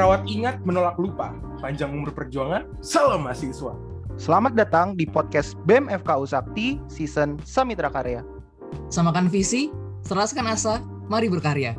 Merawat ingat, menolak lupa. Panjang umur perjuangan, salam mahasiswa. Selamat datang di podcast BMFK Usakti Season Samitra Karya. Samakan visi, seraskan asa, mari berkarya.